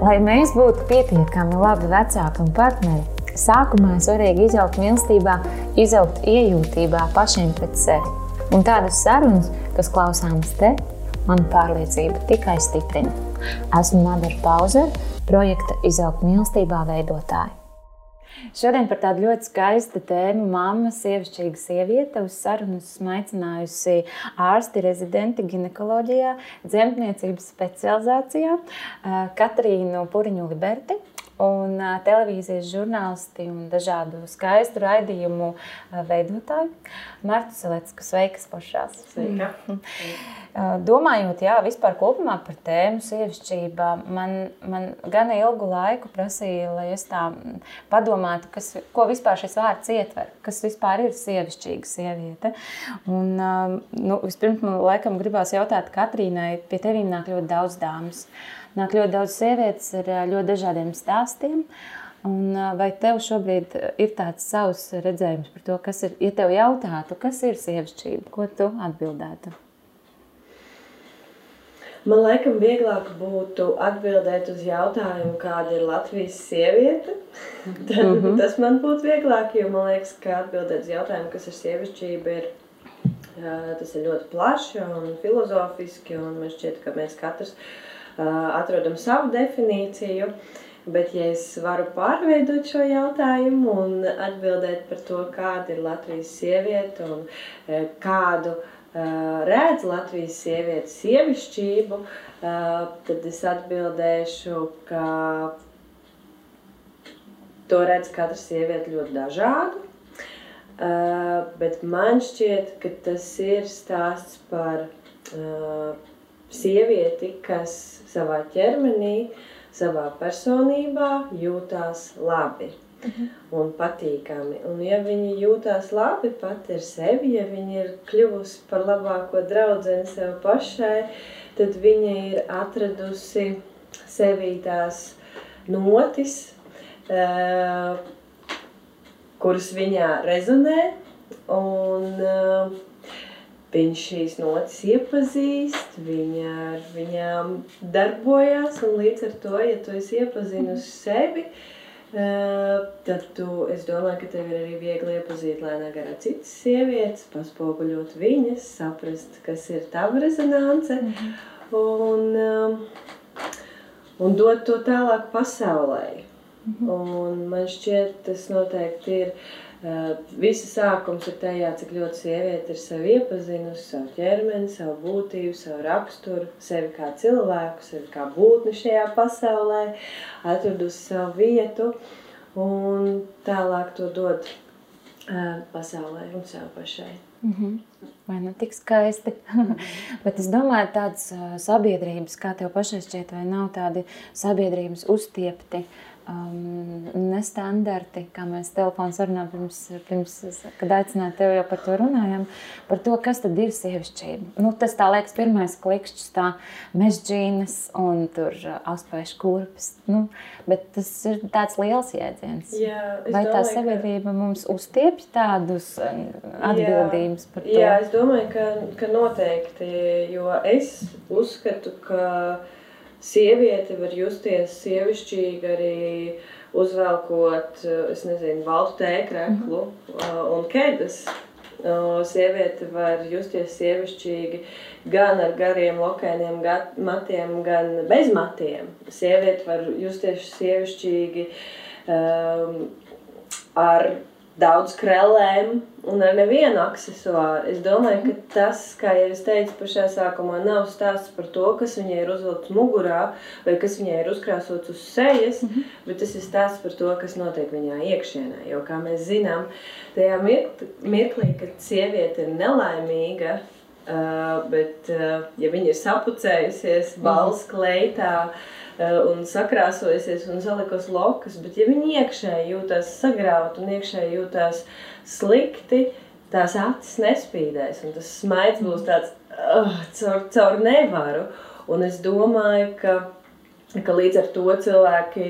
Lai mēs būtu pietiekami labi vecāki un partneri, sākumā svarīgi izaugt mīlestībā, izaugt iejūtībā pašiem pret sevi. Un tādas sarunas, kas klausāmas te, man pārliecība tikai stiprina. Esmu Madara Pauzer, projekta Izaugt mīlestībā veidotāja. Šodien par tādu ļoti skaistu tēmu mamma, sievišķīga sieviete. Uz sarunu esmu aicinājusi ārsti, rezidenti ginekoloģijā, dzemdniecības specializācijā Katrīnu Puriņu Liberti un televīzijas žurnālisti un dažādu skaistu raidījumu veidotāju. Marta Selecka, sveikas pašās! Sveika! Domājot, jā, vispār kopumā par tēmu sievišķība, man, man gan ilgu laiku prasīja, lai es tā padomātu, kas, ko vispār šis vārds ietver, kas vispār ir sievišķīga sieviete. Un, nu, vispirms man laikam gribās jautāt Katrīnai, pie tevīm nāk ļoti daudz dāmas. Nāk ļoti daudz sievietes ar ļoti dažādiem stāstiem. Un vai tev šobrīd ir tāds savs redzējums par to, kas ir, ja tev jautātu, kas ir sievišķība, ko tu atbildētu? Man liekas, vieglāk būtu atbildēt uz jautājumu, kāda ir Latvijas sieviete. Tad, mm -hmm. Tas man būtu vieglāk, jo man liekas, ka atbildēt uz jautājumu, kas ir sievišķība, ir, tas ir ļoti plaši un filozofiski. Un man šķiet, ka mēs katrs atrodam savu definīciju. Bet, ja es varu pārveidot šo jautājumu un atbildēt par to, kāda ir Latvijas sieviete un kādu uh, redz Latvijas sievietes sievišķību, tad es atbildēšu, ka to redz katra sieviete ļoti dažādu. Bet man šķiet, ka tas ir stāsts par sievieti, kas savā ķermenī, savā personībā jūtās labi. Un patīkami. Un, ja viņi jūtās labi pati ar sevi, ja viņi ir kļuvusi par labāko draugu sev pašai, tad viņa ir atradusi sevī tās notis, uh, kuras viņā rezonē. Un, uh, Viņš šīs notis iepazīst, viņa ar viņām darbojās, un līdz ar to, ja tu esi iepazinusi sevi, uh, Tad tu, es domāju, ka tev ir arī viegli iepazīt lēnāk ar citas sievietes, paspoguļot viņas, saprast, kas ir tava rezonance mm -hmm. un, un dot to tālāk pasaulē. Mm -hmm. Un man šķiet, tas noteikti ir Uh, visa sākums ir tajā, cik ļoti sieviete ir sevi iepazinusi, savu ķermeni, savu būtību, savu raksturu, sevi kā cilvēku, sevi kā būtni šajā pasaulē, atradusi savu vietu un tālāk to dod uh, pasaulē un sev pašai. Mm -hmm. Vai nu tik skaisti? Bet es domāju, tādas uh, sabiedrības, kā tev pašai šķiet, vai nav tādi sabiedrības uztiepti uh, um, nestandarti, kā mēs telefonu sarunā pirms, pirms, kad aicinājām tevi jau par to runājam, par to, kas tad ir sievišķība. Nu, tas tā liekas pirmais klikšķis, tā mežģīnas un tur uh, auspēšu kurpes. Nu, bet tas ir tāds liels jēdziens. Jā, Vai tā domāju, sabiedrība ka... mums uztiepj tādus um, atbildības jā, par to? Jā, es domāju, ka, ka noteikti, jo es uzskatu, ka sieviete var justies sievišķīgi arī uzvelkot, es nezinu, baltu tēkreklu mm -hmm. un kēdes. Sieviete var justies sievišķīgi gan ar gariem lokainiem matiem, gan bez matiem. Sieviete var justies sievišķīgi um, ar daudz krellēm un ar nevienu aksesuāru. Es domāju, ka tas, kā jau es teicu, pašā sākumā nav stāsts par to, kas viņai ir uzvilkts mugurā vai kas viņai ir uzkrāsots uz sejas, mm -hmm. bet tas ir stāsts par to, kas notiek viņā iekšienē. Jo, kā mēs zinām, tajā mirklī, kad sieviete ir nelaimīga, uh, bet uh, ja viņa ir sapucējusies, balss kleitā, uh, un sakrāsojusies un salikus lokas, bet ja viņi iekšēji jūtas sagraut un iekšēji jūtas slikti, tās acis nespīdēs un tas smaids būs tāds uh, caur, caur nevaru. Un es domāju, ka, ka līdz ar to cilvēki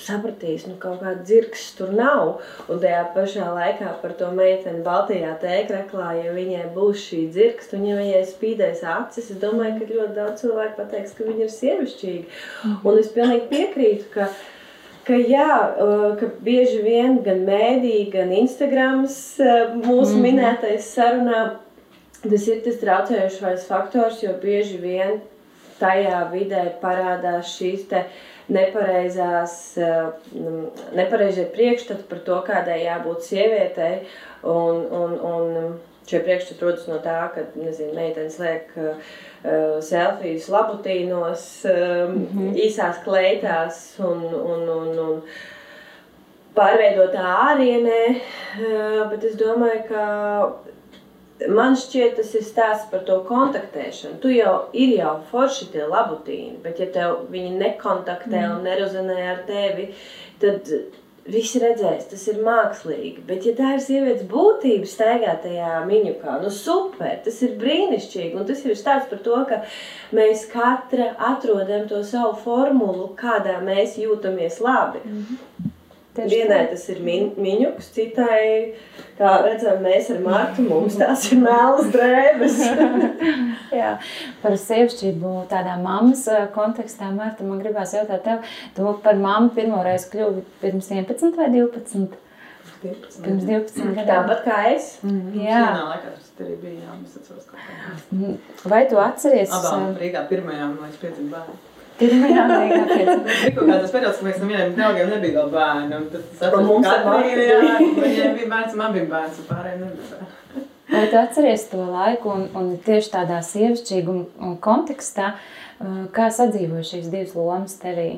sapratīs, nu kaut kāda dzirksts tur nav. Un tajā pašā laikā par to meiteni Baltijā tēkraklā, ja viņai būs šī dzirksts, un ja viņai spīdēs acis, es domāju, ka ļoti daudz cilvēku pateiks, ka viņa ir sievišķīga. Mhm. Un es pilnīgi piekrītu, ka ka jā, ka bieži vien gan mēdī, gan Instagrams mūsu mm -hmm. minētais sarunā, tas ir tas traucējušais faktors, jo bieži vien tajā vidē parādās šīs te nepareizās, nepareizie priekšstati par to, kādai jābūt sievietei, un, un, un šie priekšstati rodas no tā, ka, nezinu, meitenes liek uh, selfijas labutīnos, uh, mm -hmm. īsās kleitās un, un, un, un pārveidotā ārienē, uh, bet es domāju, ka Man šķiet, tas ir stāsts par to kontaktēšanu. Tu jau ir jau forši tie labutīni, bet ja tev viņi nekontaktē mm. un nerezonē ar tevi, tad visi redzēs, tas ir mākslīgi. Bet, ja tā ir sievietes būtība, staigā tajā miņukā, nu super, tas ir brīnišķīgi. Un tas ir stāsts par to, ka mēs katra atrodam to savu formulu, kādā mēs jūtamies labi. Mm -hmm. Tieši Vienai tā. tas ir min, miņuks, citai, kā redzam, mēs ar Martu, mums tās ir mēlas drēbes. Jā, par sievišķību tādā mammas eh, kontekstā, Marta, man gribās jautāt tev, tu par mammu pirmoreiz kļuvi pirms 11 vai 12? 12. Pirms 12 gadiem. Tāpat kā es. Mm, jā, jā laikā tas arī bija. Jā, es atceros kaut kā. Mm, vai tu atceries? Abām eh, Rīgā pirmajām līdz pieciem bērniem. Pirmajā. Tikko kā tas periods, kad mēs no vieniem draugiem nebija vēl bērni. Un tad ka Katrīna, jā, viņiem bija bērns, man bija bērns, un pārējiem nebija bērni. Vai tu atceries to laiku un, un tieši tādā sievišķīguma kontekstā, uh, kā sadzīvoja šīs divas lomas tevī?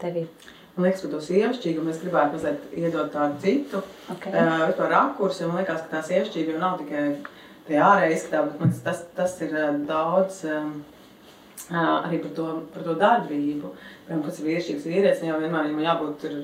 tevī? Man liekas, ka to sievišķīgumu es gribētu mazliet iedot tādu citu okay. uh, rakursu. Man liekas, ka tā sievišķība jau nav tikai tie ārēji izskatā, bet man tas, tas ir uh, daudz... Um, arī par to, par to darbību. Piemēram, kas ir vīrišķīgs vīrietis, jau vienmēr viņam jābūt tur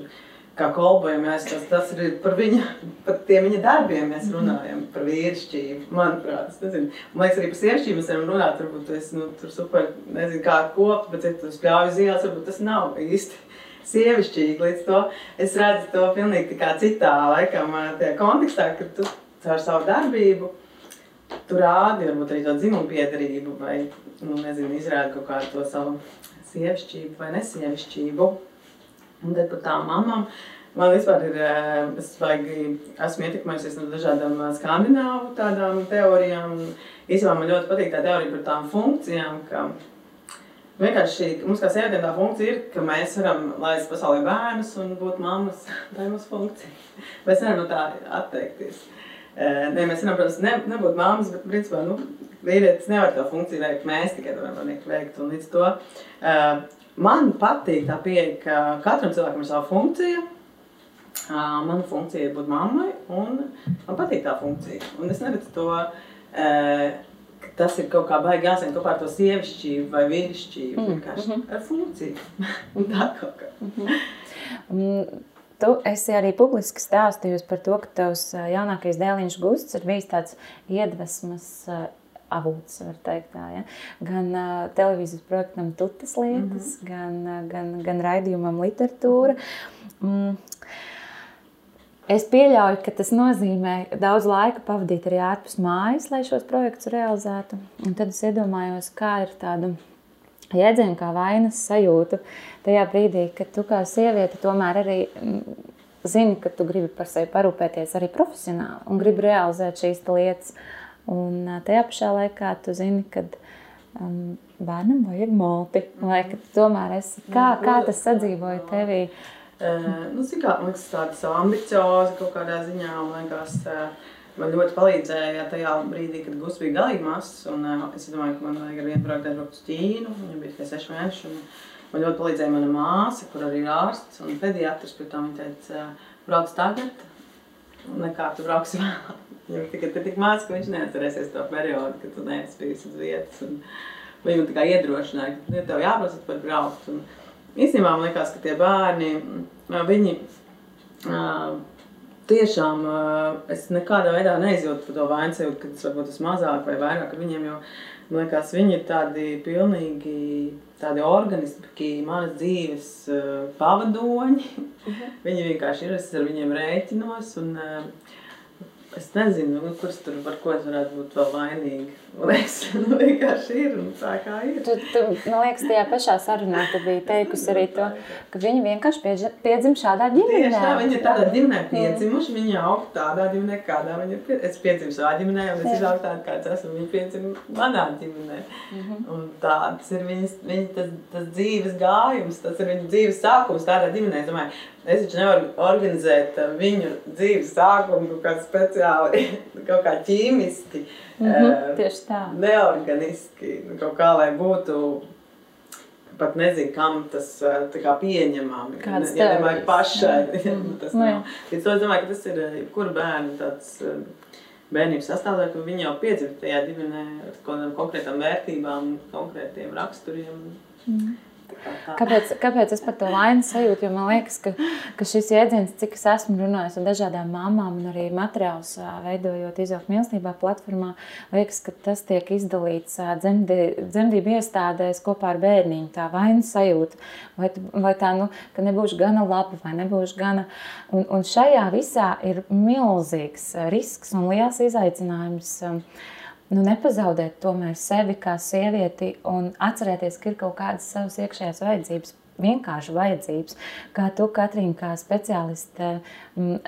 kā kolbojam, mēs, tas, tas ir par viņa, par tiem viņa darbiem mēs mhm. runājam, par vīrišķību, manuprāt, es nezinu. Man liekas, arī par sievišķību mēs varam runāt, varbūt tu esi, nu, tur super, nezinu, kā kopt, bet ja tu spļauj uz ielas, varbūt tas nav īsti sievišķīgi. Līdz to es redzu to pilnīgi kā citā, laikam, tajā kontekstā, ka tu caur savu darbību, tu rādi varbūt arī to dzimumu piedarību vai nu, nezinu, izrāda kaut kādu to savu sievišķību vai nesievišķību. Un tad par tām mamām man vispār ir, eh, es vajag, esmu ietekmējusies no dažādām eh, skandināvu tādām teorijām. Īsībā man ļoti patīk tā teorija par tām funkcijām, ka vienkārši mums kā sievietēm tā funkcija ir, ka mēs varam laist pasaulē bērnus un būt mammas. Tā ir mūsu funkcija. Mēs nevaram no tā atteikties. Eh, ne, mēs varam, protams, ne, nebūt mammas, bet principā, nu, vīrietis nevar to funkciju veikt, mēs tikai to varam veikt. Un līdz to man patīk tā pieeja, ka katram cilvēkam ir sava funkcija. Mana funkcija ir būt mammai, un man patīk tā funkcija. Un es neredzu to, ka tas ir kaut kā baigi jāsien kopā ar to sievišķību vai vīrišķību. Mm. Vienkārši -hmm. ar funkciju. tā kaut kā. Mm -hmm. Tu esi arī publiski stāstījusi par to, ka tavs jaunākais dēliņš Gusts ir bijis tāds iedvesmas avots, var teikt tā, ja? gan uh, televīzijas projektam Tutas lietas, mm -hmm. gan, uh, gan, gan raidījumam literatūra. Mm. Es pieļauju, ka tas nozīmē daudz laika pavadīt arī ārpus mājas, lai šos projektus realizētu. Un tad es iedomājos, kā ir tāda jēdziena, kā vainas sajūta tajā brīdī, kad tu kā sieviete tomēr arī zini, ka tu gribi par sevi parūpēties arī profesionāli un gribi realizēt šīs lietas. Un tajā pašā laikā tu zini, ka um, bērnam vajag malti. Vai tomēr es, kā, kā tas sadzīvoja tevī? Uh, nu, kā, man liekas, tādas ambiciozi kaut kādā ziņā. Man liekas, uh, man ļoti palīdzēja tajā brīdī, kad Gus bija galīgi mazs. Un, uh, es domāju, ka man vajag ar vienu braukt braukt uz Ķīnu. Viņam bija tikai seši mēneši. Un, man ļoti palīdzēja mana māsa, kur arī ir ārsts un pediatrs. Pēc tam viņa teica, brauc tagad, nekā tu brauksi vēlāk. Viņam tikai ir tik maz, ka viņš neatcerēsies to periodu, kad tu neesi bijis uz vietas. Un viņu tā kā iedrošināja, ka ja tev jāprasa par braukt. Un īstenībā man liekas, ka tie bērni, viņi tiešām, es nekādā veidā neizjūtu to vainas, ka tas varbūt tas mazāk vai vairāk ar viņiem, jo Man liekas, viņi ir tādi pilnīgi tādi organiski manas dzīves pavadoņi. Mhm. Viņi vienkārši ir, es ar viņiem rēķinos. Un, Es nezinu, nu, kurš tur par ko es varētu būt vēl vainīga. Es nu, vienkārši ir un tā kā ir. Tu, tu, man liekas, tajā pašā sarunā tu biji teikusi arī to, ka viņi vienkārši piedzim šādā ģimenē. Tieši tā, viņi ir tādā ģimenē piedzimuši, viņi aug tādā ģimenē, kādā viņi ir. Es piedzimu savā ģimenē, un es izaugu tādu, kāds esmu. Viņi piedzim manā ģimenē. Mm -hmm. Un tāds ir viņas, viņa, tas, tas dzīves gājums, tas ir viņa dzīves sākums tādā ģimenē. Es domāju, Es taču nevaru organizēt uh, viņu dzīves sākumu kaut kā speciāli, kaut kā ķīmiski. Mm -hmm, tieši tā. Neorganiski, nu, kaut kā lai būtu pat nezinu, kam tas uh, kā pieņemami. Kāds ja nevajag pašai. Mm. tas nav. Līdz to es domāju, ka tas ir jebkura bērna tāds bērnības sastāvdaļa, ka viņi jau piedzimst tajā ģimenē ar kaut kādām konkrētām vērtībām, konkrētiem raksturiem. Mm. Kāpēc, kāpēc es par to vainas sajūtu? Jo man liekas, ka, ka šis jēdziens, cik es esmu runājis ar dažādām mamām un arī materiālus veidojot izaugt mīlestībā platformā, liekas, ka tas tiek izdalīts dzemdī, dzemdību iestādēs kopā ar bērniņu. Tā vainas sajūta, vai, vai tā, nu, ka nebūšu gana laba vai nebūšu gana. Un, un šajā visā ir milzīgs risks un liels izaicinājums. Nu, nepazaudēt tomēr sevi kā sievieti un atcerēties, ka ir kaut kādas savas iekšējās vajadzības. Vienkārši vajadzības, kā tu, Katrīna, kā speciāliste,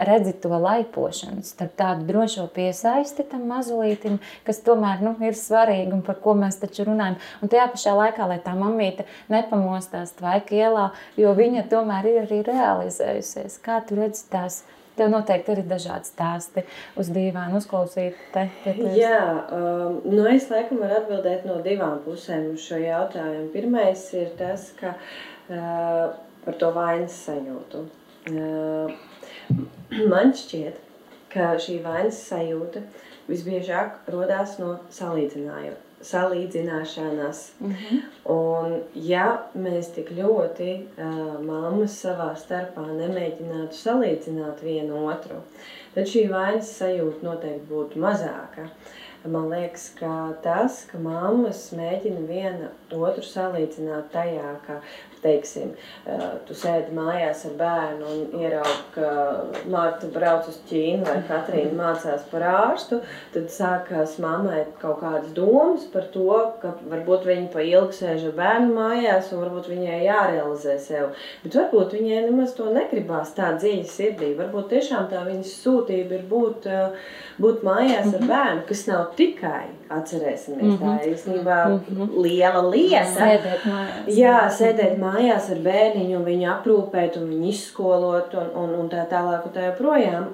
redzi to laipošanu, starp tādu drošo piesaisti tam mazulītim, kas tomēr nu, ir svarīgi un par ko mēs taču runājam. Un tajā pašā laikā, lai tā mamīte nepamostās tvaika ielā, jo viņa tomēr ir arī realizējusies. Kā tu redzi tās Tev noteikti ir dažādi stāsti uz dīvānu uzklausīt. Te, te, Jā, um, nu es laikam varu atbildēt no divām pusēm uz šo jautājumu. Pirmais ir tas, ka uh, par to vainas sajūtu. Uh, man šķiet, ka šī vainas sajūta visbiežāk rodās no salīdzinājuma salīdzināšanās. Mm -hmm. Un, ja mēs tik ļoti uh, mammas savā starpā nemēģinātu salīdzināt vienu otru, tad šī vainas sajūta noteikti būtu mazāka. Man liekas, ka tas, ka mammas mēģina viena otru salīdzināt tajā, ka teiksim, tu sēdi mājās ar bērnu un ieraugi, ka Marta brauc uz Ķīnu vai Katrīna mācās par ārstu, tad sākās mammai kaut kādas domas par to, ka varbūt viņa pa ilgu sēž ar bērnu mājās un varbūt viņai jārealizē sev. Bet varbūt viņai nemaz to negribās tā dziļi sirdī. Varbūt tiešām tā viņas sūtība ir būt, būt mājās ar mhm. bērnu, kas nav tikai, atcerēsimies, tā ir īstenībā mhm. liela lieta. Sēdēt mājās. Jā, sēdēt mājās mājās ar bērniņu, viņu aprūpēt, un viņu izskolot, un, un, un tā tālāk, un tā joprojām.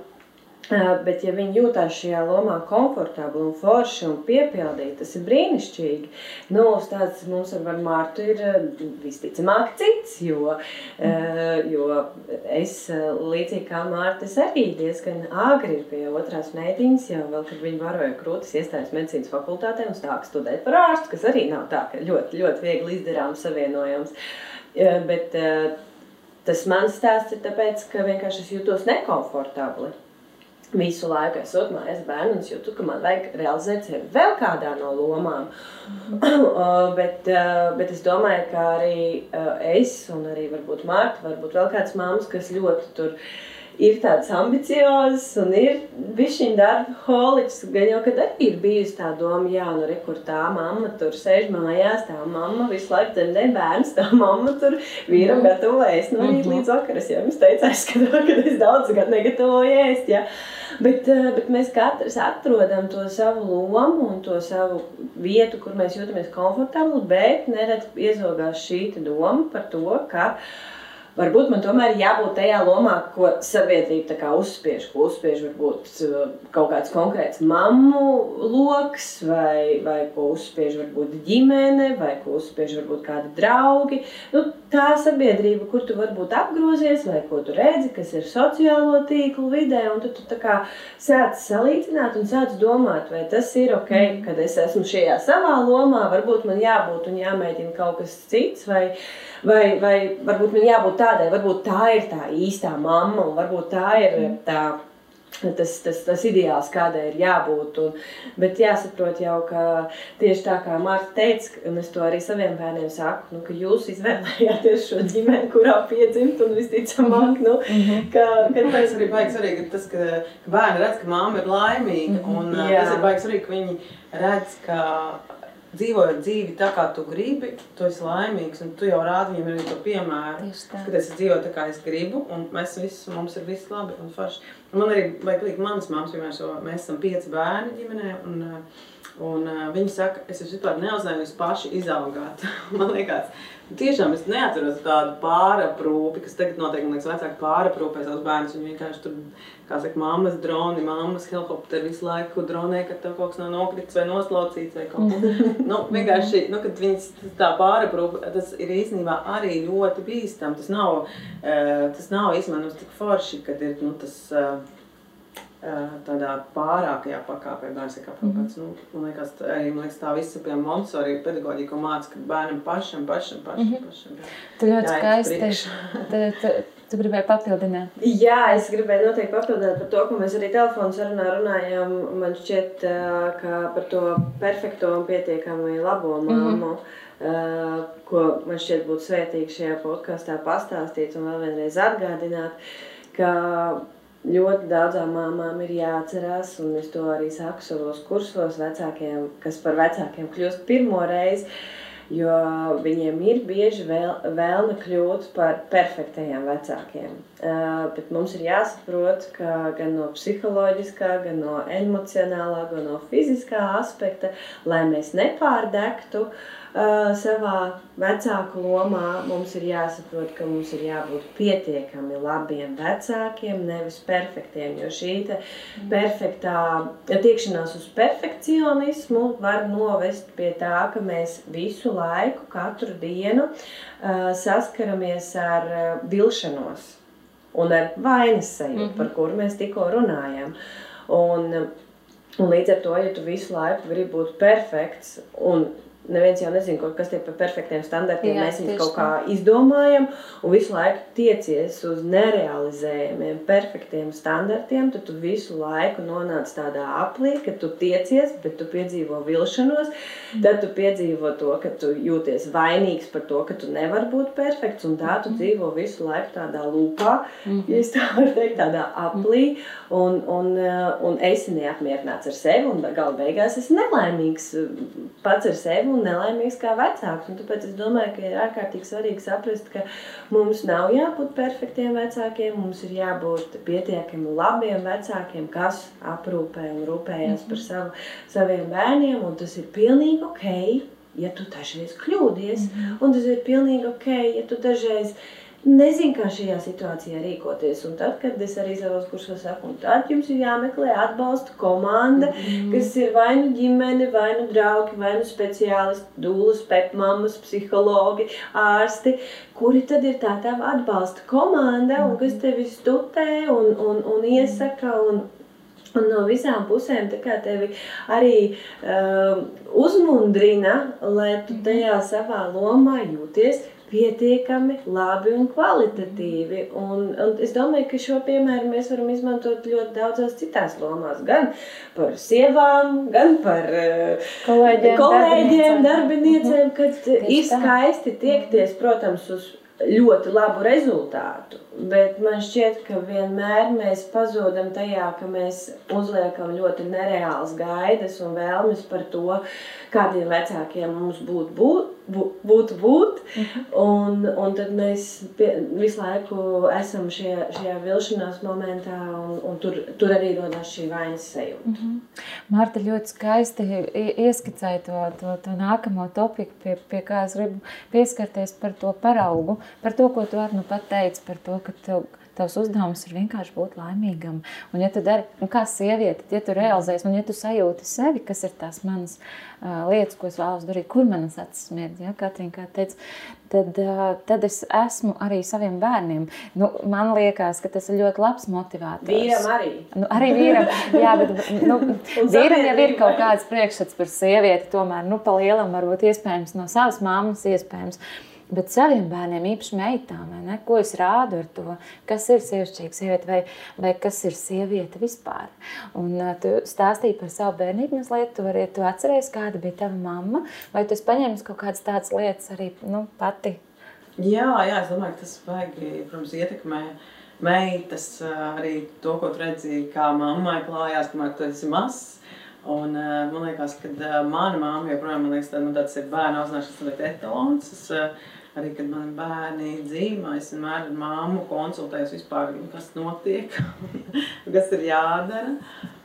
Bet, ja viņi jūtas šajā lomā komfortabli un forši un piepildīti, tas ir brīnišķīgi. Nu, tāds mums ar Mārtu ir visticamāk cits, jo, jo es līdzīgi kā Mārta, es arī diezgan agri pie otrās meitiņas, jau vēl, kad viņi varoja krūtis iestājas medicīnas fakultātē un sāk studēt par ārstu, kas arī nav tā, ka ļoti, ļoti viegli izdarāms savienojams. Bet tas mans stāsts ir tāpēc, ka vienkārši es jūtos nekomfortabli. Visu laiku esot mājās bērnu, es jūtu, ka man vajag realizēt sevi vēl kādā no lomām. Mm -hmm. bet, bet es domāju, ka arī es un arī varbūt Mārta, varbūt vēl kāds māmas, kas ļoti tur uh, ir tāds ambiciozs un ir bišķiņ darba holiķis. Gan jau, kad arī ir bijusi tā doma, jā, nu re, kur tā mamma tur sēž mājās, tā mamma visu laiku dzemdē bērns, tā mamma tur vīram gatavo ēst no rīta līdz vakaras. Jā, mums teica, aizskatā, ka es daudz gadu negatavoju ēst, jā. Bet, eh, bet mēs katrs atrodam to savu lomu un to savu vietu, kur mēs jūtamies komfortabli, bet neredz iezogās šī doma par to, ka uh, varbūt man tomēr jābūt tajā lomā, ko sabiedrība uzspiež. Ko uzspiež varbūt uh, kaut kāds konkrēts mammu lokus, vai, vai ko uzspiež varbūt ģimene, vai ko uzspiež varbūt kādi draugi. Nu, tā sabiedrība, kur tu varbūt apgrozies, vai ko tu redzi, kas ir sociālo tīklu vidē, un tu, tu tā kā sāc salīdzināt un sāc domāt, vai tas ir ok, kad es esmu šajā savā lomā, varbūt man jābūt un jāmēģina kaut kas cits, vai, vai, vai varbūt man jābūt tādai, varbūt tā ir tā īstā mamma, un varbūt tā ir mm. tā tas, tas, tas ideāls, kādai ir jābūt. Un, bet jāsaprot jau, ka tieši tā kā Mārta teica, un es to arī saviem bērniem saku, nu, ka jūs izvēlējāties šo ģimeni, kurā piedzimt un visticamāk, nu, mhm. ka, ka tas arī baigs arī, ka tas, ka, ka bērni redz, ka māma ir laimīga, mhm. un Jā. tas ir baigs arī, ka viņi redz, ka dzīvojot dzīvi tā, kā tu gribi, tu esi laimīgs. Un tu jau rādi viņam arī to piemēru. Kad es dzīvoju tā, kā es gribu, un mēs visi, mums ir viss labi un forši. Un man arī vajag likt manas mammas, piemēram, mēs esam pieci bērni ģimenē. Un, un viņi saka, es esmu vispār neuzzināju, jūs paši izaugāt. man liekas, tiešām es neatceros tādu pāraprūpi, kas tagad notiek, man liekas, vecāki pāraprūpē savus bērnus. Viņi vienkārši tur kā saka, mammas droni, mammas helikopteri visu laiku dronē, kad tev kaut kas nav nokritis vai noslaucīts vai kaut kas. nu, vienkārši, nu, kad viņas tā pāraprūp, tas ir īstenībā arī ļoti bīstam. Tas nav, uh, tas nav īstenībā tik forši, kad ir, nu, tas, uh, tādā pārākajā pakāpē bērns tiek aprūpēts. Mm -hmm. nu, man, liekas, arī, man liekas, tā visa pie Montessori pedagoģija, ko māca, ka bērnam pašam, pašam, pašam, mm -hmm. pašam. Tu ļoti skaisti. Tu gribēji papildināt? Jā, es gribēju noteikti papildināt par to, ko mēs arī telefonu sarunā runājām. Man šķiet, ka par to perfekto un pietiekami labo māmu, mm -hmm. ko man šķiet būtu svētīgi šajā podkāstā pastāstīt un vēl vienreiz atgādināt, ka ļoti daudzām māmām ir jāatcerās, un es to arī saku savos kursos vecākiem, kas par vecākiem kļūst pirmo reizi jo viņiem ir bieži vēl, vēlme kļūt par perfektajiem vecākiem. Uh, bet mums ir jāsaprot, ka gan no psiholoģiskā, gan no emocionālā, gan no fiziskā aspekta, lai mēs nepārdegtu, uh, uh, savā vecāku lomā mums ir jāsaprot, ka mums ir jābūt pietiekami labiem vecākiem, nevis perfektiem. Jo šī perfektā tiekšanās uz perfekcionismu var novest pie tā, ka mēs visu laiku, katru dienu uh, saskaramies ar uh, vilšanos un ar vainas sajūtu, mm -hmm. par kuru mēs tikko runājām. Un, Un līdz ar to, ja tu visu laiku gribi būt perfekts un Neviens jau nezina, kas tie par perfektiem standartiem. Jā, Mēs viņus kaut kā tā. izdomājam un visu laiku tiecies uz nerealizējumiem, perfektiem standartiem. Tad tu visu laiku nonāc tādā aplī, ka tu tiecies, bet tu piedzīvo vilšanos. Mm. Tad tu piedzīvo to, ka tu jūties vainīgs par to, ka tu nevari būt perfekts. Un tā tu mm. dzīvo visu laiku tādā lūpā, mm. ja tā var teikt, tādā aplī. Un, un, un esi neapmierināts ar sevi un gala beigās esi nelaimīgs pats ar sevi un nelaimīgs kā vecāks. Un tāpēc es domāju, ka ir ārkārtīgi svarīgi saprast, ka mums nav jābūt perfektiem vecākiem, mums ir jābūt pietiekami labiem vecākiem, kas aprūpē un rūpējas par mhm. savu, saviem bērniem. Un tas ir pilnīgi ok, ja tu dažreiz kļūdies, mm -hmm. un tas ir pilnīgi ok, ja tu dažreiz nezinu, kā šajā situācijā rīkoties. Un tad, kad es arī savos kursos saku, tad jums ir jāmeklē atbalsta komanda, mm kas ir vai nu ģimene, vai nu draugi, vai nu speciālisti, dūlas, pepmammas, psihologi, ārsti, kuri tad ir tā tava atbalsta komanda, un kas mhm. tevi studē un, un, un iesaka. Un, Un no visām pusēm tevi arī uh, uzmundrina, lai tu mhm. tajā savā lomā jūties pietiekami labi un kvalitatīvi. Un, un es domāju, ka šo piemēru mēs varam izmantot ļoti daudzās citās lomās. Gan par sievām, gan par uh, kolēģiem, kolēģiem darbiniecēm, kad ir skaisti tiekties, protams, uz ļoti labu rezultātu. Bet man šķiet, ka vienmēr mēs pazudam tajā, ka mēs uzliekam ļoti nereāls gaidas un vēlmes par to, kādiem vecākiem mums būtu būt, būt, būt. Mhm. Un, un tad mēs pie, visu laiku esam šajā, šajā vilšanās momentā, un, un tur, tur arī rodas šī vainas sajūta. Mm -hmm. Marta ļoti skaisti ieskicēja to, to, to nākamo topiku, pie, pie kā es gribu pieskarties par to paraugu, par to, ko tu arī nu pat teici, par to, ka tev, tavs uzdevums ir vienkārši būt laimīgam. Un, ja tu dari, un kā sieviete, ja tu realizēsi, un ja tu sajūti sevi, kas ir tās manas uh, lietas, ko es vēlos darīt, kur manas acis smirdz, ja, Katrīna, kā teica, tad, uh, tad es esmu arī saviem bērniem. Nu, man liekas, ka tas ir ļoti labs motivators. Vīram arī. Nu, arī vīram, jā, bet nu, vīram jau ir kaut kāds priekšstats par sievieti, tomēr, nu, pa lielam varbūt iespējams no savas mammas iespējams. Bet saviem bērniem, īpaši meitām, ne, ko es rādu ar to, kas ir sievišķīga sieviete vai, vai kas ir sieviete vispār. Un uh, tu stāstīji par savu bērnību mazliet, tu, vari, tu atceries, kāda bija tava mamma, vai tu paņēmis kaut kādas tādas lietas arī nu, pati? Jā, jā, es domāju, ka tas vajag, protams, ietekmē meitas arī to, ko tu redzīji, kā mammai klājās, kamēr tu esi mazs. Un, uh, man liekas, ka uh, mana māma joprojām liekas, tā, nu, tāds ir bērnu audzināšanas etalons. Es, uh, arī, kad man bērni dzīvo, es vienmēr ar māmu konsultējos vispār, kas notiek, kas ir jādara.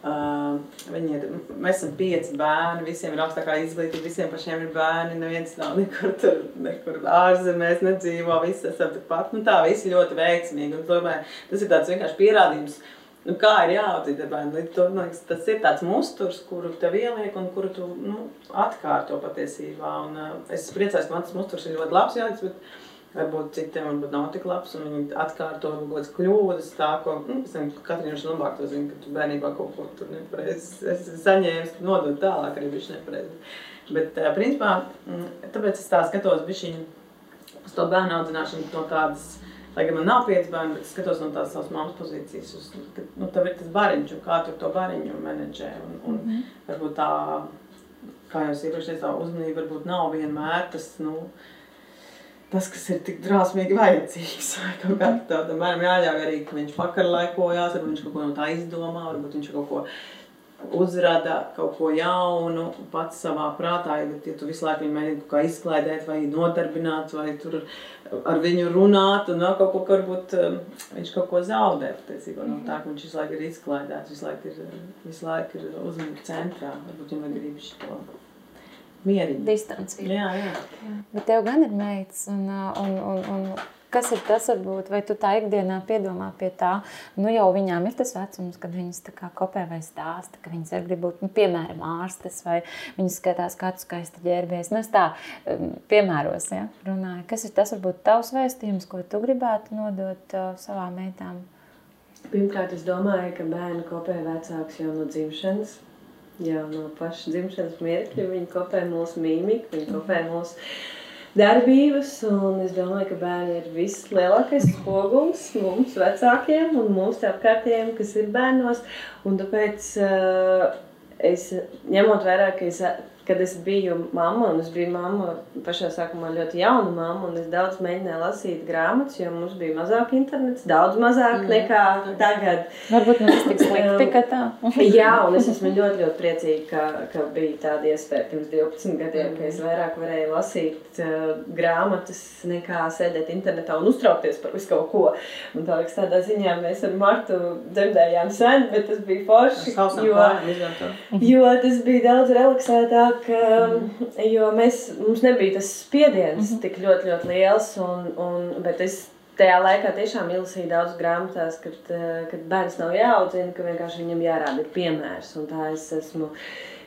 Uh, viņi ir, mēs esam pieci bērni, visiem ir augstākā izglītība, visiem pašiem ir bērni, neviens nav nekur, tur, nekur ārzemēs nedzīvo, visi esam turpat. Nu tā, visi ļoti veiksmīgi. Un domāju, tas ir tāds vienkārši pierādījums, uh, nu, kā ir jāaudzīt bērnu. Līdz to, man liekas, tas ir tāds musturs, kuru tev ieliek un kuru tu nu, atkārto patiesībā. Un, uh, es priecājos, ka man tas musturs ir ļoti labs jāliks, bet varbūt citiem varbūt nav tik labs, un viņi atkārto kaut kādas kļūdas, tā, ko, nu, nezinu, Katrīna viņš labāk to zina, ka tu bērnībā kaut ko tur nepareizi esi saņēmis, nodot tālāk arī bišķi nepareizi. Bet, uh, principā, mm, tāpēc es tā skatos bišķiņu uz to bērnu audzināšanu no tādas Lai gan man nav pieci bērni, bet skatos no tās savas mammas pozīcijas, uz, nu, tev ir tas bariņš un kā tu to bariņu menedžē. Un, un mm varbūt tā, kā jau es iepriekš teicu, tā uzmanība varbūt nav vienmēr tas, nu, tas, kas ir tik drāsmīgi vajadzīgs. Vai kaut kā tāda bērnam jāļauj arī, ka viņš pakarlaikojās, varbūt viņš kaut ko no tā izdomā, varbūt viņš kaut ko uzrada kaut ko jaunu pats savā prātā, bet ja tu visu laiku viņu mēģini kaut kā izklaidēt vai nodarbināt vai tur ar viņu runāt un vēl kaut ko, varbūt um, viņš kaut ko zaudē patiesībā no tā, ka viņš visu laiku ir izklaidēts, visu laiku ir, visu laiku ir uzmanība centrā, varbūt viņam vajag arī šo mieriņu. Distanci. Jā, jā. jā. Bet tev gan ir meitas un, un, un, un Kas ir tas, varbūt, vai tu tā ikdienā piedomā pie tā, nu jau viņām ir tas vecums, kad viņas tā kā kopē vai stāsta, ka viņas grib būt, nu, piemēram, ārstes, vai viņas skatās, kā tu skaisti ģērbies. Nu, es tā um, piemēros, ja, runāju. Kas ir tas, varbūt, tavs vēstījums, ko tu gribētu nodot uh, savām meitām? Pirmkārt, es domāju, ka bērni kopē vecāks jau no dzimšanas. Jau no paša dzimšanas mirkļa viņi kopē mūsu mīmiku, viņi kopē mūsu darbības. Es domāju, ka bērni ir vislielākais spogulis mums, vecākiem un mūsu apkārtējiem, kas ir bērnos. Un tāpēc uh, es ņemot vērā, ka es kad es biju mamma, un es biju mamma pašā sākumā ļoti jauna mamma, un es daudz mēģināju lasīt grāmatas, jo mums bija mazāk internets, daudz mazāk mm. nekā tagad. Varbūt mums tas tik slikti, ka tā. Jā, un es esmu ļoti, ļoti priecīga, ka, ka bija tāda iespēja pirms 12 gadiem, mm. ka es vairāk varēju lasīt uh, grāmatas nekā sēdēt internetā un uztraukties par visu kaut ko. Un tā liekas, tādā ziņā mēs ar Martu dzemdējām sen, bet tas bija forši, jo, jo tas bija daudz relaksētāk vairāk, jo mēs, mums nebija tas spiediens mm -hmm. tik ļoti, ļoti liels. Un, un, bet es tajā laikā tiešām izlasīju daudz grāmatās, kad, kad bērns nav jāaudzina, ka vienkārši viņam jārāda ir piemērs. Un tā es esmu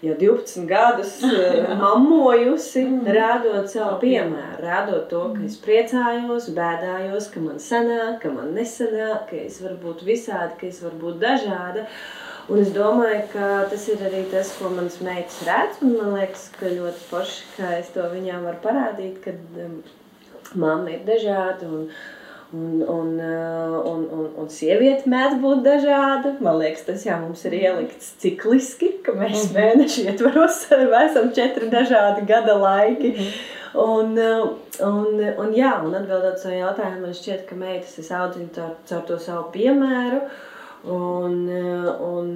jau 12 gadus mammojusi, rādot savu piemēru, rādot to, ka es priecājos, bēdājos, ka man sanāk, ka man nesanāk, ka es varu būt visādi, ka es varu būt dažāda. Un es domāju, ka tas ir arī tas, ko manas meitas redz. Man liekas, ka ļoti forši, ka es to viņām varu parādīt, ka um, mamma ir dažāda. Un, Un, un, uh, un, un, un sieviete mēdz būt dažāda. Man liekas, tas jau mums ir ielikts cikliski, ka mēs mhm. mēnešu ietvaros esam četri dažādi gada laiki. Mhm. Un, uh, un, un, jā, un atbildot savu jautājumu, man šķiet, ka meitas es audzinu caur, caur to savu piemēru. Uh, Un, un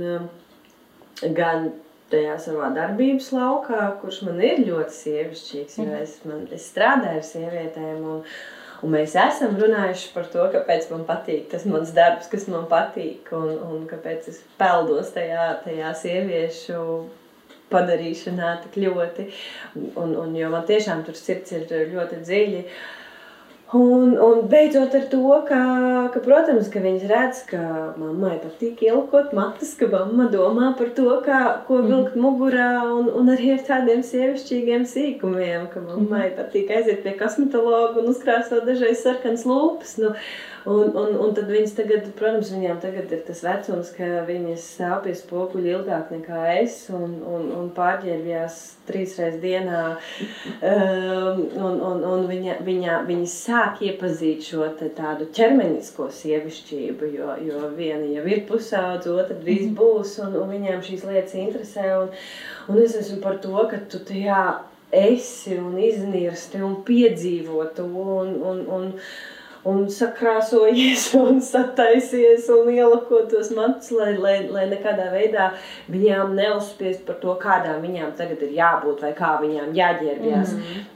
gan tajā savā darbības laukā, kurš man ir ļoti sievišķīgs, jo es, man, es strādāju ar sievietēm. Un, Un mēs esam runājuši par to, kāpēc man patīk tas mans darbs, kas man patīk, un, un kāpēc es peldos tajā, tajā sieviešu padarīšanā tik ļoti. Un, un, jo man tiešām tur sirds ir ļoti dziļi. Un, un beidzot ar to, ka, ka, protams, ka viņas redz, ka mammai patīk ielkot matus, ka mamma domā par to, kā, ko mhm. vilkt mugurā, un, un arī ar tādiem sievišķīgiem sīkumiem, ka mammai mhm. patīk aiziet pie kosmetologa un uzkrāsot dažreiz sarkanas lūpas. Nu, Un, un, un tad viņas tagad, protams, viņām tagad ir tas vecums, ka viņas stāv pie spoguļa ilgāk nekā es un, un, un pārģērbjās trīs reizes dienā. Um, un, un, un viņa, viņa, viņa sāk iepazīt šo tādu ķermenisko sievišķību, jo, jo viena jau ir pusaudze, otra drīz mhm. būs, un, un viņām šīs lietas interesē. Un, un es esmu par to, ka tu tajā esi un iznirsti un piedzīvo to. Un, un, un, un sakrāsojies, un sataisies un ielako tos matus, lai, lai, lai nekādā veidā viņām neuzspiest par to, kādām viņām tagad ir jābūt vai kā viņām jāģērbjas. Mm -hmm.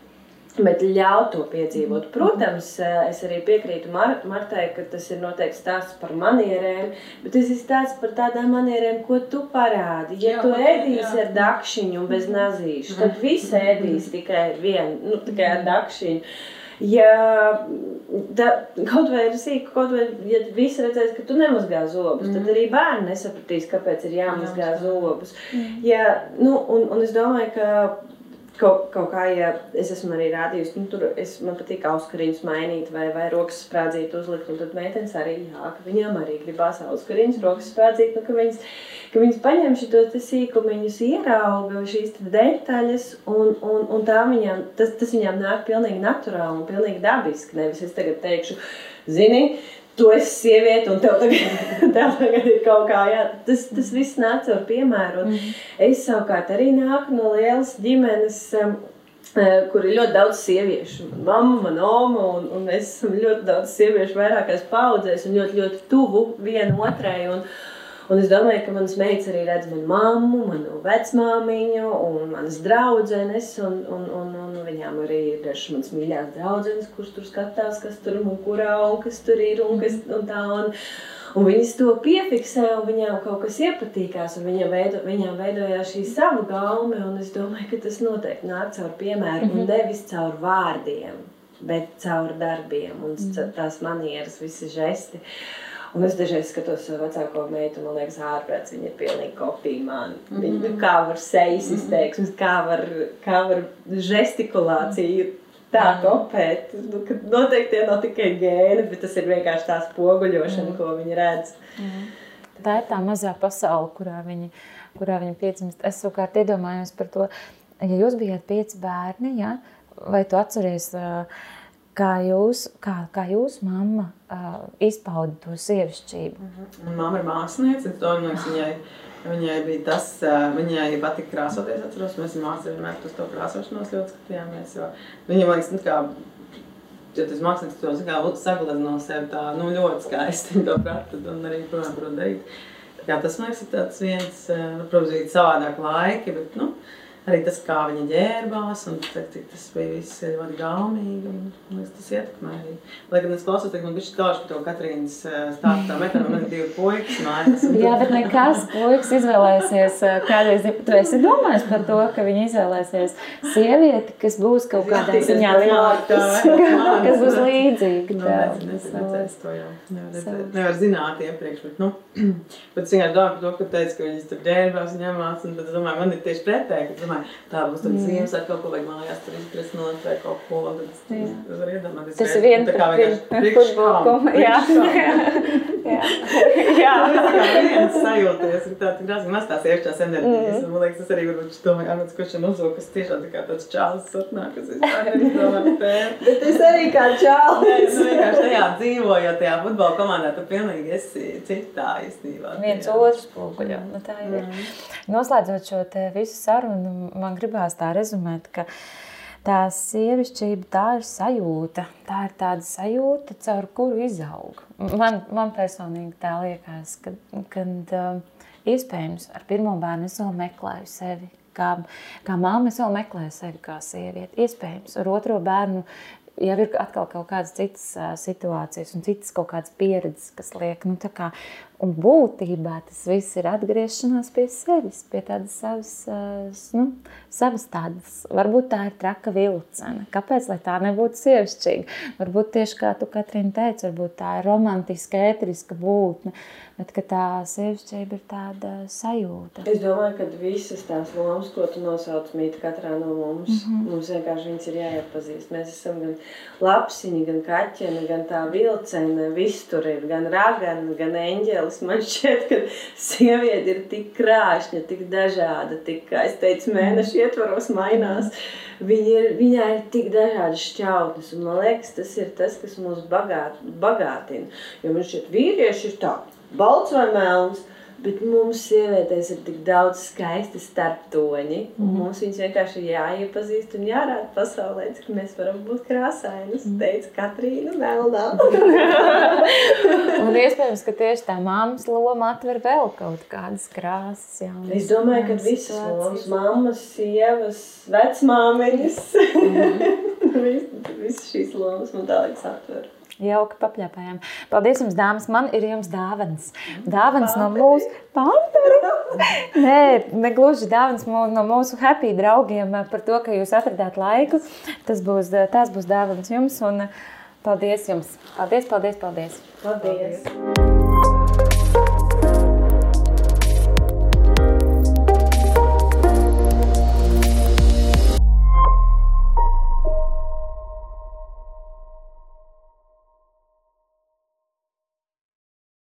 Bet ļaut to piedzīvot. Mhm. Protams, es arī piekrītu Mar Martai, ka tas ir noteikti stāsts par manierēm, bet tas ir stāsts par tādām manierēm, ko tu parādi. Ja jā, tu ēdīsi jā. ar dakšiņu un bez nazīšu, tad visi ēdīs tikai ar vienu, nu, tikai ar dakšiņu. Ja da, kaut vai ir sīk, kaut vai ja visi redzēs, ka tu nemazgā zobus, mm. tad arī bērni nesapratīs, kāpēc ir jāmazgā zobus. Mm. Ja, nu, un, un es domāju, ka Kaut, kaut kā, ja es esmu arī rādījusi, nu, tur es, man patīk auskariņus mainīt vai, vai rokas sprādzīt uzlikt, un tad meitenes arī, jā, ka viņām arī gribās auskariņus, rokas sprādzīt, nu, ka viņas, ka viņas paņem šitos sīkumiņus, ierauga šīs detaļas, un, un, un tā viņām, tas, tas viņām nāk pilnīgi naturāli un pilnīgi dabiski, nevis es tagad teikšu, zini, tu esi sieviete, un tev tagad, tev tagad ir kaut kā jā. Tas, tas viss nāk caur piemēru. Un mm. Es savukārt arī nāku no lielas ģimenes. Uh, kur ir ļoti daudz sieviešu. Mamma, mana oma, un, un es esmu ļoti daudz sieviešu vairākās paudzēs, un ļoti, ļoti tuvu viena otrai. Un, Un es domāju, ka manas meitas arī redz manu mammu, manu vecmāmiņu un manas draudzenes. Un, un, un, un viņām arī ir dažas manas mīļākās draudzenes, kuras tur skatās, kas tur mukurā un kas tur ir un, kas, un tā. Un, Un viņas to piefiksē, un viņām kaut kas iepatīkās, un viņām, veido, viņām veidojās šī sava gaume. Es domāju, ka tas noteikti nāk caur piemēru, mm -hmm. un mhm. nevis caur vārdiem, bet caur darbiem un mm -hmm. tās manieras, visi žesti. Uh, Un es dažreiz skatos savu vecāko meitu, man liekas, ārprāts, viņa ir pilnīgi kopija man. Mm -hmm. Viņa, kā var sejas mhm. izteiksmes, kā var, kā var žestikulāciju tā mm -hmm. kopēt. Nu, noteikti tie nav tikai gēni, bet tas ir vienkārši tā spoguļošana, mm -hmm. ko viņi redz. Mm -hmm. Tā ir tā mazā pasaule, kurā viņi, kurā viņi piedzimst. Es savukārt iedomājos par to, ja jūs bijat pieci bērni, ja, vai tu atceries uh, kā jūs, kā, kā jūs mamma, uh, izpauda to sievišķību? Mm -hmm. Māma ir māksliniece, un to liekas, viņai, viņai bija tas, uh, viņai patika krāsoties, atceros, mēs mācījāmies vienmēr uz to krāsošanos ļoti skatījāmies, jo viņa, man liekas, nu, kā, ja tas mākslinieks to kā, saglaz no sevi tā, nu, ļoti skaisti, to prata, un arī, protams, prot darīt. Kā tas, man liekas, ir viens, protams, bija savādāk laiki, bet, nu, arī tas, kā viņa ģērbās, un cik tas bija viss ļoti gaumīgi. Un, un tas ietekmē arī. Lai gan es klausos, tad man bija skauž par to Katrīnas stāstā metālu, man ir divi puikas mājās. Jā, bet nekas puikas izvēlēsies kādreiz, tu esi domājis par to, ka viņi izvēlēsies sievieti, kas būs kaut kādā ziņā lielāka, kas būs līdzīga. Nu, nezinu, nezinu, to jau. Nevar, nevar zināt iepriekš, bet, nu, bet es vienkārši domāju par to, ka teica, ka viņas tur ģērbās un ņemās, un tad es domāju, man ir tieši pretēji, ka domāju, domāju, tā būs tad Ziemassvētku kaut ko vajag mājās tur izpresnot vai kaut ko. Tad es varu iedomāties. Tas ir viens tā kā vienkārši futbolkumu. Jā. Jā. Jā. Tā kā viens sajūties, ir tāds grāzīgi maz tās iekšķās enerģijas. Mm. Man liekas, tas arī varbūt šito Arnots Košana uzlūk, kas tiešām tā kā tāds čāls satnāk, kas vispār neizdomā pēt. Bet es arī kā čāls. Nē, es vienkārši tajā dzīvojot tajā futbola komandā, tu pilnīgi esi citā īstenībā. Viens otrs spoguļo. Nu, tā ir. Mm. Noslēdzot šo te visu sarunu, man gribās tā rezumēt, ka tā sievišķība tā ir sajūta. Tā ir tāda sajūta, caur kuru izaug. Man, man personīgi tā liekas, ka, kad uh, iespējams ar pirmo bērnu es vēl meklēju sevi. Kā, kā māma es vēl meklēju sevi kā sievieti. Iespējams, ar otro bērnu jau ir atkal kaut kādas citas uh, situācijas un citas kaut kādas pieredzes, kas liek, nu, tā kā, un būtībā tas viss ir atgriešanās pie sevis, pie tādas savas, uh, nu, savas tādas, varbūt tā ir traka vilcena. Kāpēc, lai tā nebūtu sievišķīga? Varbūt tieši kā tu, Katrīna, teici, varbūt tā ir romantiska, ētriska būtne, bet tā sievišķība ir tāda sajūta. Es domāju, ka visas tās lomas, ko tu nosauc mīt katrā no mums, mm -hmm. mums vienkārši viņas ir jāiepazīst. Mēs esam gan lapsiņi, gan kaķeni, gan tā vilcene, viss tur ir, gan ragana, gan eņģelis. Man šķiet, ka sieviete ir tik krāšņa, tik dažāda, tik, kā es teicu, mēneši ietvaros mainās. Viņa ir, viņai ir tik dažādas šķautnes, un man liekas, tas ir tas, kas mūs bagāt, bagātina. Jo man šķiet, vīrieši ir tā, balts vai melns, Bet mums, sievietēs, ir tik daudz skaisti starptoņi. Mm -hmm. Mums viņas vienkārši ir jāiepazīst un jārāda pasaulē, cik mēs varam būt krāsainas. Mm -hmm. Teica Katrīna Melnā. un iespējams, ka tieši tā māmas loma atver vēl kaut kādas krāsas. Jaunas, es domāju, ka visas lomas, mammas, sievas, vecmāmiņas, mm -hmm. visas šīs lomas man tā liekas atver. Jauki papļāpājām. Paldies jums, dāmas. Man ir jums dāvans. Dāvans no mūsu pantera. Nē, ne gluži dāvans no mūsu happy draugiem par to, ka jūs atradāt laiku. Tas būs, tās būs dāvans jums un paldies jums. Paldies, paldies, paldies. Paldies. paldies.